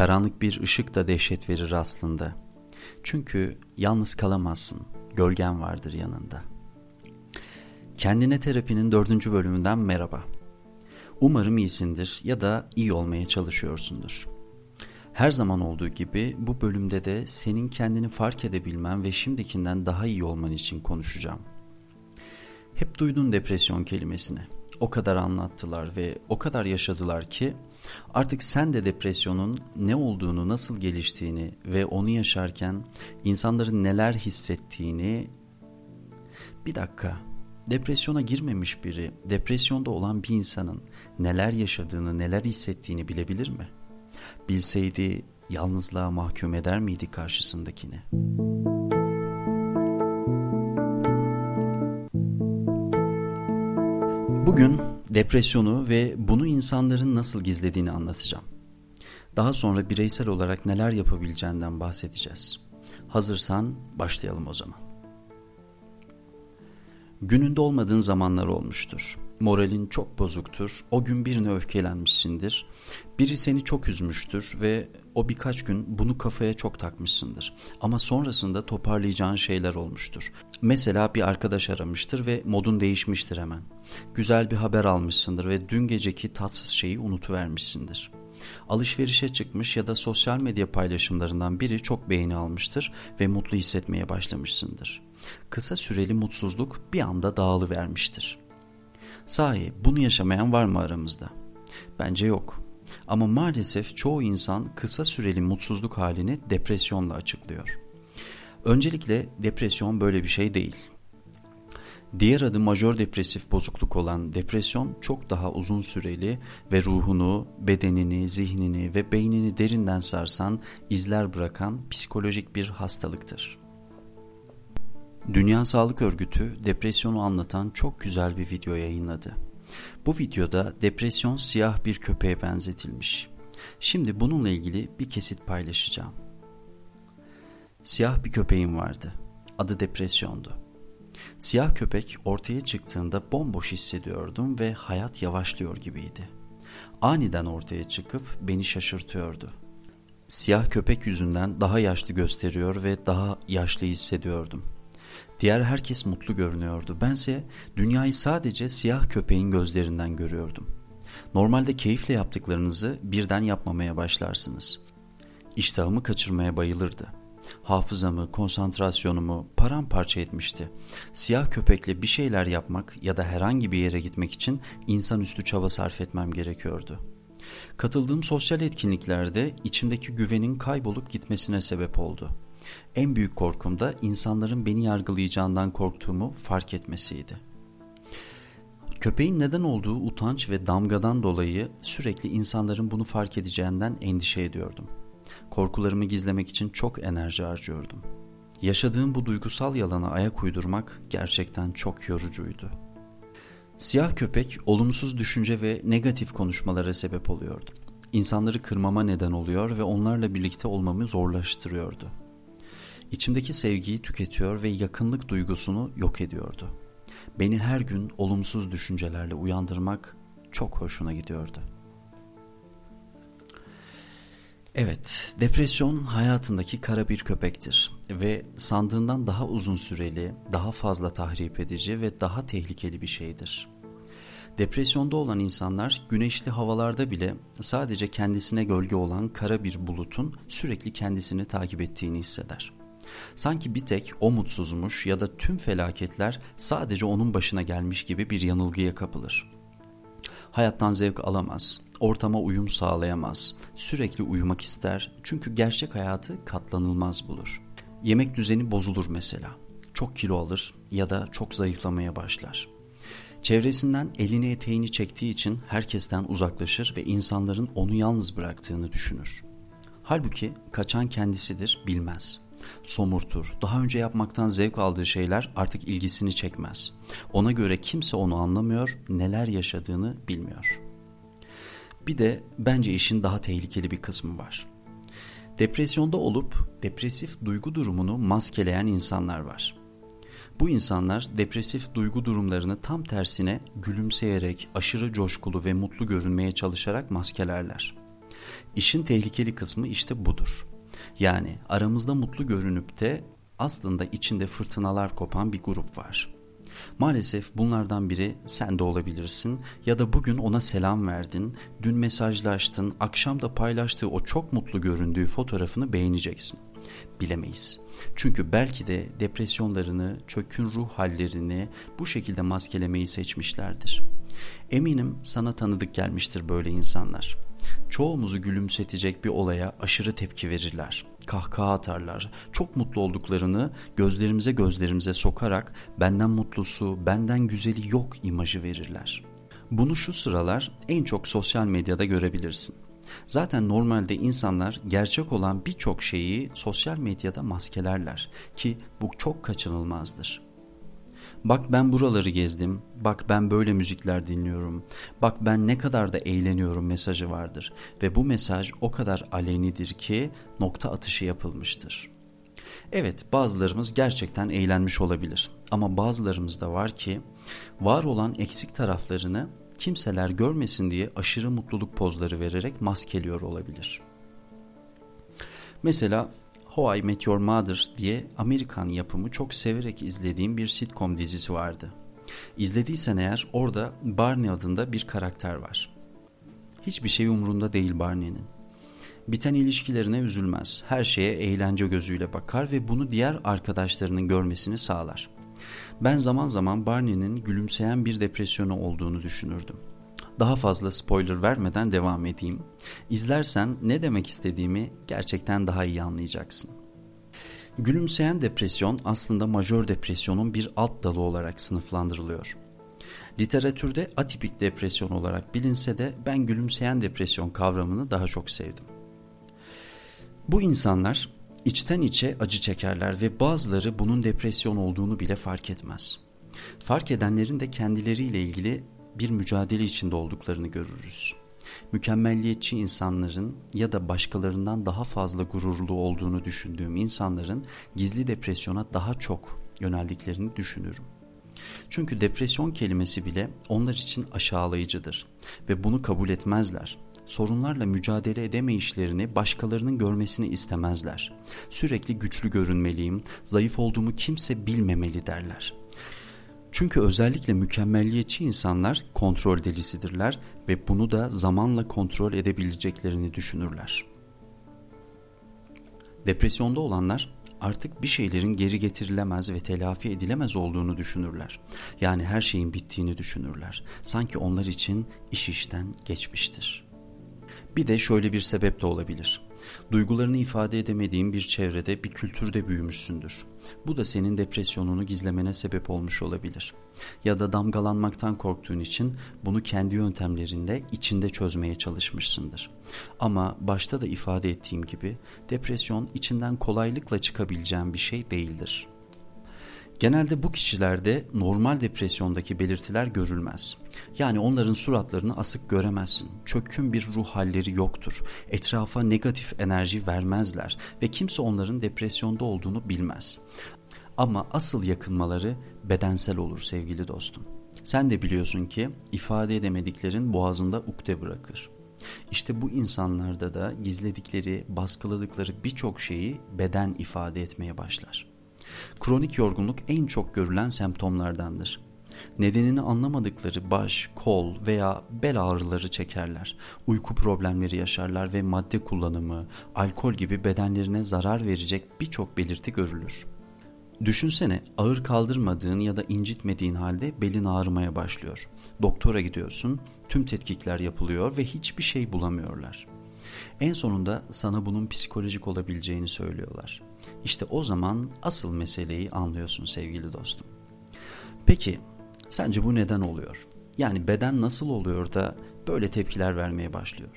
Karanlık bir ışık da dehşet verir aslında. Çünkü yalnız kalamazsın, gölgen vardır yanında. Kendine terapinin dördüncü bölümünden merhaba. Umarım iyisindir ya da iyi olmaya çalışıyorsundur. Her zaman olduğu gibi bu bölümde de senin kendini fark edebilmen ve şimdikinden daha iyi olman için konuşacağım. Hep duydun depresyon kelimesini. O kadar anlattılar ve o kadar yaşadılar ki artık sen de depresyonun ne olduğunu, nasıl geliştiğini ve onu yaşarken insanların neler hissettiğini bir dakika depresyona girmemiş biri, depresyonda olan bir insanın neler yaşadığını, neler hissettiğini bilebilir mi? Bilseydi yalnızlığa mahkum eder miydi karşısındakini? Bugün depresyonu ve bunu insanların nasıl gizlediğini anlatacağım. Daha sonra bireysel olarak neler yapabileceğinden bahsedeceğiz. Hazırsan başlayalım o zaman. Gününde olmadığın zamanlar olmuştur. Moralin çok bozuktur. O gün birine öfkelenmişsindir. Biri seni çok üzmüştür ve o birkaç gün bunu kafaya çok takmışsındır. Ama sonrasında toparlayacağın şeyler olmuştur. Mesela bir arkadaş aramıştır ve modun değişmiştir hemen. Güzel bir haber almışsındır ve dün geceki tatsız şeyi unutuvermişsindir. Alışverişe çıkmış ya da sosyal medya paylaşımlarından biri çok beğeni almıştır ve mutlu hissetmeye başlamışsındır. Kısa süreli mutsuzluk bir anda dağılıvermiştir. Sahi bunu yaşamayan var mı aramızda? Bence yok. Ama maalesef çoğu insan kısa süreli mutsuzluk halini depresyonla açıklıyor. Öncelikle depresyon böyle bir şey değil. Diğer adı majör depresif bozukluk olan depresyon çok daha uzun süreli ve ruhunu, bedenini, zihnini ve beynini derinden sarsan, izler bırakan psikolojik bir hastalıktır. Dünya Sağlık Örgütü depresyonu anlatan çok güzel bir video yayınladı. Bu videoda depresyon siyah bir köpeğe benzetilmiş. Şimdi bununla ilgili bir kesit paylaşacağım. Siyah bir köpeğim vardı. Adı depresyondu. Siyah köpek ortaya çıktığında bomboş hissediyordum ve hayat yavaşlıyor gibiydi. Aniden ortaya çıkıp beni şaşırtıyordu. Siyah köpek yüzünden daha yaşlı gösteriyor ve daha yaşlı hissediyordum. Diğer herkes mutlu görünüyordu. Bense dünyayı sadece siyah köpeğin gözlerinden görüyordum. Normalde keyifle yaptıklarınızı birden yapmamaya başlarsınız. İştahımı kaçırmaya bayılırdı. Hafızamı, konsantrasyonumu paramparça etmişti. Siyah köpekle bir şeyler yapmak ya da herhangi bir yere gitmek için insanüstü çaba sarf etmem gerekiyordu. Katıldığım sosyal etkinliklerde içimdeki güvenin kaybolup gitmesine sebep oldu.'' En büyük korkum da insanların beni yargılayacağından korktuğumu fark etmesiydi. Köpeğin neden olduğu utanç ve damgadan dolayı sürekli insanların bunu fark edeceğinden endişe ediyordum. Korkularımı gizlemek için çok enerji harcıyordum. Yaşadığım bu duygusal yalana ayak uydurmak gerçekten çok yorucuydu. Siyah köpek olumsuz düşünce ve negatif konuşmalara sebep oluyordu. İnsanları kırmama neden oluyor ve onlarla birlikte olmamı zorlaştırıyordu. İçimdeki sevgiyi tüketiyor ve yakınlık duygusunu yok ediyordu. Beni her gün olumsuz düşüncelerle uyandırmak çok hoşuna gidiyordu. Evet, depresyon hayatındaki kara bir köpektir ve sandığından daha uzun süreli, daha fazla tahrip edici ve daha tehlikeli bir şeydir. Depresyonda olan insanlar güneşli havalarda bile sadece kendisine gölge olan kara bir bulutun sürekli kendisini takip ettiğini hisseder. Sanki bir tek o mutsuzmuş ya da tüm felaketler sadece onun başına gelmiş gibi bir yanılgıya kapılır. Hayattan zevk alamaz, ortama uyum sağlayamaz, sürekli uyumak ister çünkü gerçek hayatı katlanılmaz bulur. Yemek düzeni bozulur mesela. Çok kilo alır ya da çok zayıflamaya başlar. Çevresinden elini eteğini çektiği için herkesten uzaklaşır ve insanların onu yalnız bıraktığını düşünür. Halbuki kaçan kendisidir bilmez somurtur. Daha önce yapmaktan zevk aldığı şeyler artık ilgisini çekmez. Ona göre kimse onu anlamıyor, neler yaşadığını bilmiyor. Bir de bence işin daha tehlikeli bir kısmı var. Depresyonda olup depresif duygu durumunu maskeleyen insanlar var. Bu insanlar depresif duygu durumlarını tam tersine gülümseyerek, aşırı coşkulu ve mutlu görünmeye çalışarak maskelerler. İşin tehlikeli kısmı işte budur. Yani aramızda mutlu görünüp de aslında içinde fırtınalar kopan bir grup var. Maalesef bunlardan biri sen de olabilirsin ya da bugün ona selam verdin, dün mesajlaştın, akşam da paylaştığı o çok mutlu göründüğü fotoğrafını beğeneceksin. Bilemeyiz. Çünkü belki de depresyonlarını, çökün ruh hallerini bu şekilde maskelemeyi seçmişlerdir. Eminim sana tanıdık gelmiştir böyle insanlar. Çoğumuzu gülümsetecek bir olaya aşırı tepki verirler. Kahkaha atarlar. Çok mutlu olduklarını gözlerimize gözlerimize sokarak benden mutlusu, benden güzeli yok imajı verirler. Bunu şu sıralar en çok sosyal medyada görebilirsin. Zaten normalde insanlar gerçek olan birçok şeyi sosyal medyada maskelerler ki bu çok kaçınılmazdır. Bak ben buraları gezdim, bak ben böyle müzikler dinliyorum, bak ben ne kadar da eğleniyorum mesajı vardır. Ve bu mesaj o kadar alenidir ki nokta atışı yapılmıştır. Evet bazılarımız gerçekten eğlenmiş olabilir ama bazılarımız da var ki var olan eksik taraflarını kimseler görmesin diye aşırı mutluluk pozları vererek maskeliyor olabilir. Mesela How I Met Your Mother diye Amerikan yapımı çok severek izlediğim bir sitcom dizisi vardı. İzlediysen eğer orada Barney adında bir karakter var. Hiçbir şey umurunda değil Barney'nin. Biten ilişkilerine üzülmez, her şeye eğlence gözüyle bakar ve bunu diğer arkadaşlarının görmesini sağlar. Ben zaman zaman Barney'nin gülümseyen bir depresyonu olduğunu düşünürdüm. Daha fazla spoiler vermeden devam edeyim. İzlersen ne demek istediğimi gerçekten daha iyi anlayacaksın. Gülümseyen depresyon aslında majör depresyonun bir alt dalı olarak sınıflandırılıyor. Literatürde atipik depresyon olarak bilinse de ben gülümseyen depresyon kavramını daha çok sevdim. Bu insanlar içten içe acı çekerler ve bazıları bunun depresyon olduğunu bile fark etmez. Fark edenlerin de kendileriyle ilgili bir mücadele içinde olduklarını görürüz. Mükemmelliyetçi insanların ya da başkalarından daha fazla gururlu olduğunu düşündüğüm insanların gizli depresyona daha çok yöneldiklerini düşünürüm. Çünkü depresyon kelimesi bile onlar için aşağılayıcıdır ve bunu kabul etmezler. Sorunlarla mücadele edemeyişlerini başkalarının görmesini istemezler. Sürekli güçlü görünmeliyim, zayıf olduğumu kimse bilmemeli derler. Çünkü özellikle mükemmelliyetçi insanlar kontrol delisidirler ve bunu da zamanla kontrol edebileceklerini düşünürler. Depresyonda olanlar artık bir şeylerin geri getirilemez ve telafi edilemez olduğunu düşünürler. Yani her şeyin bittiğini düşünürler. Sanki onlar için iş işten geçmiştir. Bir de şöyle bir sebep de olabilir. Duygularını ifade edemediğin bir çevrede, bir kültürde büyümüşsündür. Bu da senin depresyonunu gizlemene sebep olmuş olabilir. Ya da damgalanmaktan korktuğun için bunu kendi yöntemlerinle içinde çözmeye çalışmışsındır. Ama başta da ifade ettiğim gibi depresyon içinden kolaylıkla çıkabileceğin bir şey değildir. Genelde bu kişilerde normal depresyondaki belirtiler görülmez. Yani onların suratlarını asık göremezsin. Çökkün bir ruh halleri yoktur. Etrafa negatif enerji vermezler ve kimse onların depresyonda olduğunu bilmez. Ama asıl yakınmaları bedensel olur sevgili dostum. Sen de biliyorsun ki ifade edemediklerin boğazında ukde bırakır. İşte bu insanlarda da gizledikleri, baskıladıkları birçok şeyi beden ifade etmeye başlar. Kronik yorgunluk en çok görülen semptomlardandır. Nedenini anlamadıkları baş, kol veya bel ağrıları çekerler. Uyku problemleri yaşarlar ve madde kullanımı, alkol gibi bedenlerine zarar verecek birçok belirti görülür. Düşünsene ağır kaldırmadığın ya da incitmediğin halde belin ağrımaya başlıyor. Doktora gidiyorsun, tüm tetkikler yapılıyor ve hiçbir şey bulamıyorlar. En sonunda sana bunun psikolojik olabileceğini söylüyorlar. İşte o zaman asıl meseleyi anlıyorsun sevgili dostum. Peki sence bu neden oluyor? Yani beden nasıl oluyor da böyle tepkiler vermeye başlıyor?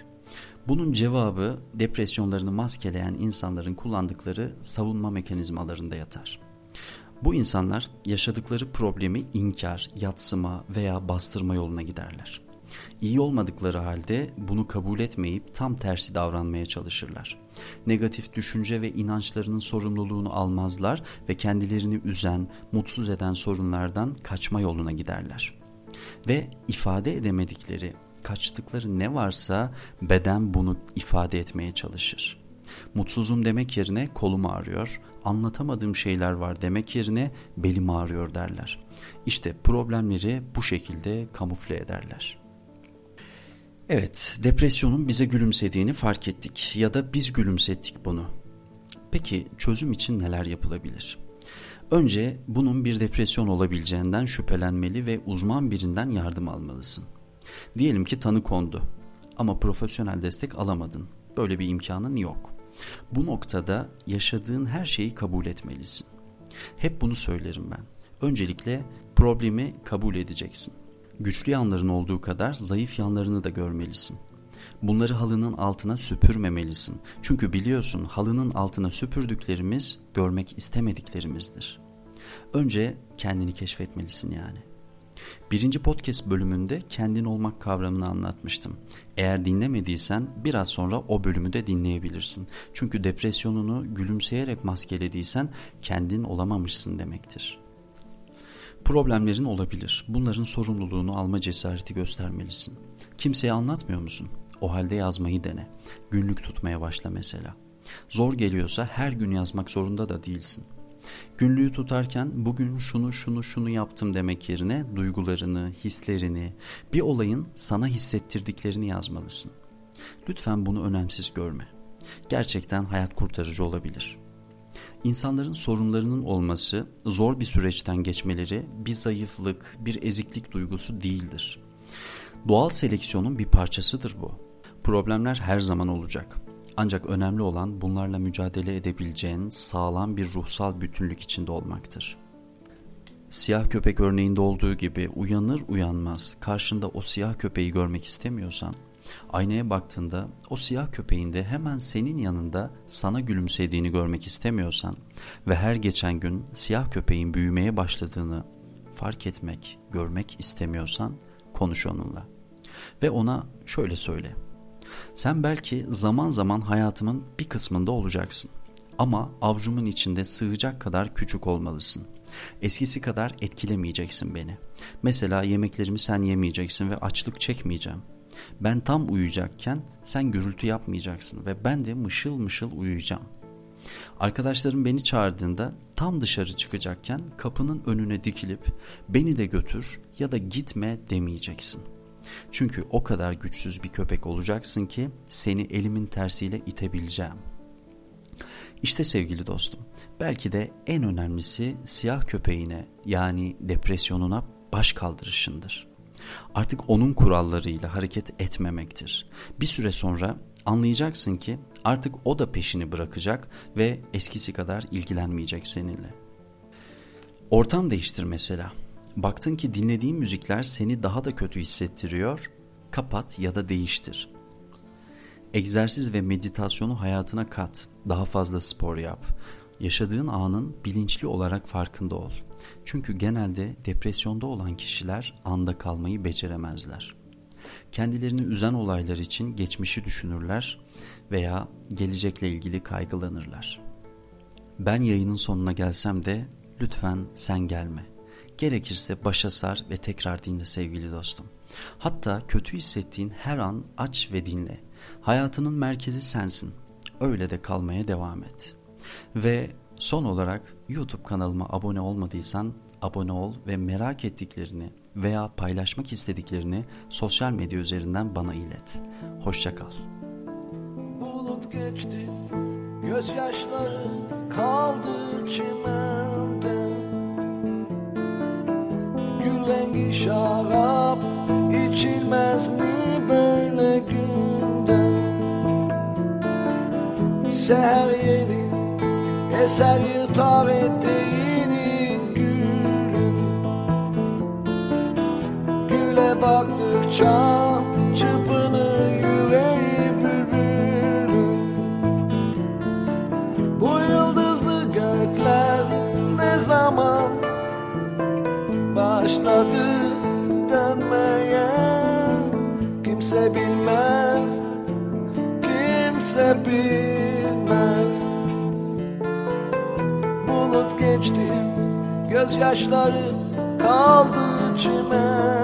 Bunun cevabı depresyonlarını maskeleyen insanların kullandıkları savunma mekanizmalarında yatar. Bu insanlar yaşadıkları problemi inkar, yatsıma veya bastırma yoluna giderler. İyi olmadıkları halde bunu kabul etmeyip tam tersi davranmaya çalışırlar. Negatif düşünce ve inançlarının sorumluluğunu almazlar ve kendilerini üzen, mutsuz eden sorunlardan kaçma yoluna giderler. Ve ifade edemedikleri, kaçtıkları ne varsa beden bunu ifade etmeye çalışır. Mutsuzum demek yerine kolum ağrıyor, anlatamadığım şeyler var demek yerine belim ağrıyor derler. İşte problemleri bu şekilde kamufle ederler. Evet, depresyonun bize gülümsediğini fark ettik ya da biz gülümsettik bunu. Peki çözüm için neler yapılabilir? Önce bunun bir depresyon olabileceğinden şüphelenmeli ve uzman birinden yardım almalısın. Diyelim ki tanı kondu ama profesyonel destek alamadın. Böyle bir imkanın yok. Bu noktada yaşadığın her şeyi kabul etmelisin. Hep bunu söylerim ben. Öncelikle problemi kabul edeceksin. Güçlü yanların olduğu kadar zayıf yanlarını da görmelisin. Bunları halının altına süpürmemelisin. Çünkü biliyorsun halının altına süpürdüklerimiz görmek istemediklerimizdir. Önce kendini keşfetmelisin yani. Birinci podcast bölümünde kendin olmak kavramını anlatmıştım. Eğer dinlemediysen biraz sonra o bölümü de dinleyebilirsin. Çünkü depresyonunu gülümseyerek maskelediysen kendin olamamışsın demektir. Problemlerin olabilir. Bunların sorumluluğunu alma cesareti göstermelisin. Kimseye anlatmıyor musun? O halde yazmayı dene. Günlük tutmaya başla mesela. Zor geliyorsa her gün yazmak zorunda da değilsin. Günlüğü tutarken bugün şunu şunu şunu yaptım demek yerine duygularını, hislerini, bir olayın sana hissettirdiklerini yazmalısın. Lütfen bunu önemsiz görme. Gerçekten hayat kurtarıcı olabilir. İnsanların sorunlarının olması, zor bir süreçten geçmeleri bir zayıflık, bir eziklik duygusu değildir. Doğal seleksiyonun bir parçasıdır bu. Problemler her zaman olacak. Ancak önemli olan bunlarla mücadele edebileceğin sağlam bir ruhsal bütünlük içinde olmaktır. Siyah köpek örneğinde olduğu gibi uyanır uyanmaz karşında o siyah köpeği görmek istemiyorsan, aynaya baktığında o siyah köpeğin de hemen senin yanında sana gülümsediğini görmek istemiyorsan ve her geçen gün siyah köpeğin büyümeye başladığını fark etmek, görmek istemiyorsan konuş onunla. Ve ona şöyle söyle. Sen belki zaman zaman hayatımın bir kısmında olacaksın. Ama avcumun içinde sığacak kadar küçük olmalısın. Eskisi kadar etkilemeyeceksin beni. Mesela yemeklerimi sen yemeyeceksin ve açlık çekmeyeceğim. Ben tam uyuyacakken sen gürültü yapmayacaksın ve ben de mışıl mışıl uyuyacağım. Arkadaşlarım beni çağırdığında tam dışarı çıkacakken kapının önüne dikilip beni de götür ya da gitme demeyeceksin. Çünkü o kadar güçsüz bir köpek olacaksın ki seni elimin tersiyle itebileceğim. İşte sevgili dostum, belki de en önemlisi siyah köpeğine yani depresyonuna baş kaldırışındır. Artık onun kurallarıyla hareket etmemektir. Bir süre sonra anlayacaksın ki artık o da peşini bırakacak ve eskisi kadar ilgilenmeyecek seninle. Ortam değiştir mesela. Baktın ki dinlediğin müzikler seni daha da kötü hissettiriyor, kapat ya da değiştir. Egzersiz ve meditasyonu hayatına kat, daha fazla spor yap. Yaşadığın anın bilinçli olarak farkında ol. Çünkü genelde depresyonda olan kişiler anda kalmayı beceremezler. Kendilerini üzen olaylar için geçmişi düşünürler veya gelecekle ilgili kaygılanırlar. Ben yayının sonuna gelsem de lütfen sen gelme. Gerekirse başa sar ve tekrar dinle sevgili dostum. Hatta kötü hissettiğin her an aç ve dinle. Hayatının merkezi sensin. Öyle de kalmaya devam et. Ve son olarak YouTube kanalıma abone olmadıysan abone ol ve merak ettiklerini veya paylaşmak istediklerini sosyal medya üzerinden bana ilet. Hoşça kal. Bulut geçti, gözyaşları kaldı çimende rengi şarap içilmez mi böyle günde Seher yeni eser yırtar eteğini gülüm Güle baktıkça çırpınır yüreği bülbülüm Bu yıldızlı gökler ne zaman başladı dönmeye? Kimse bilmez, kimse bilmez Bulut geçti, gözyaşları kaldı çimen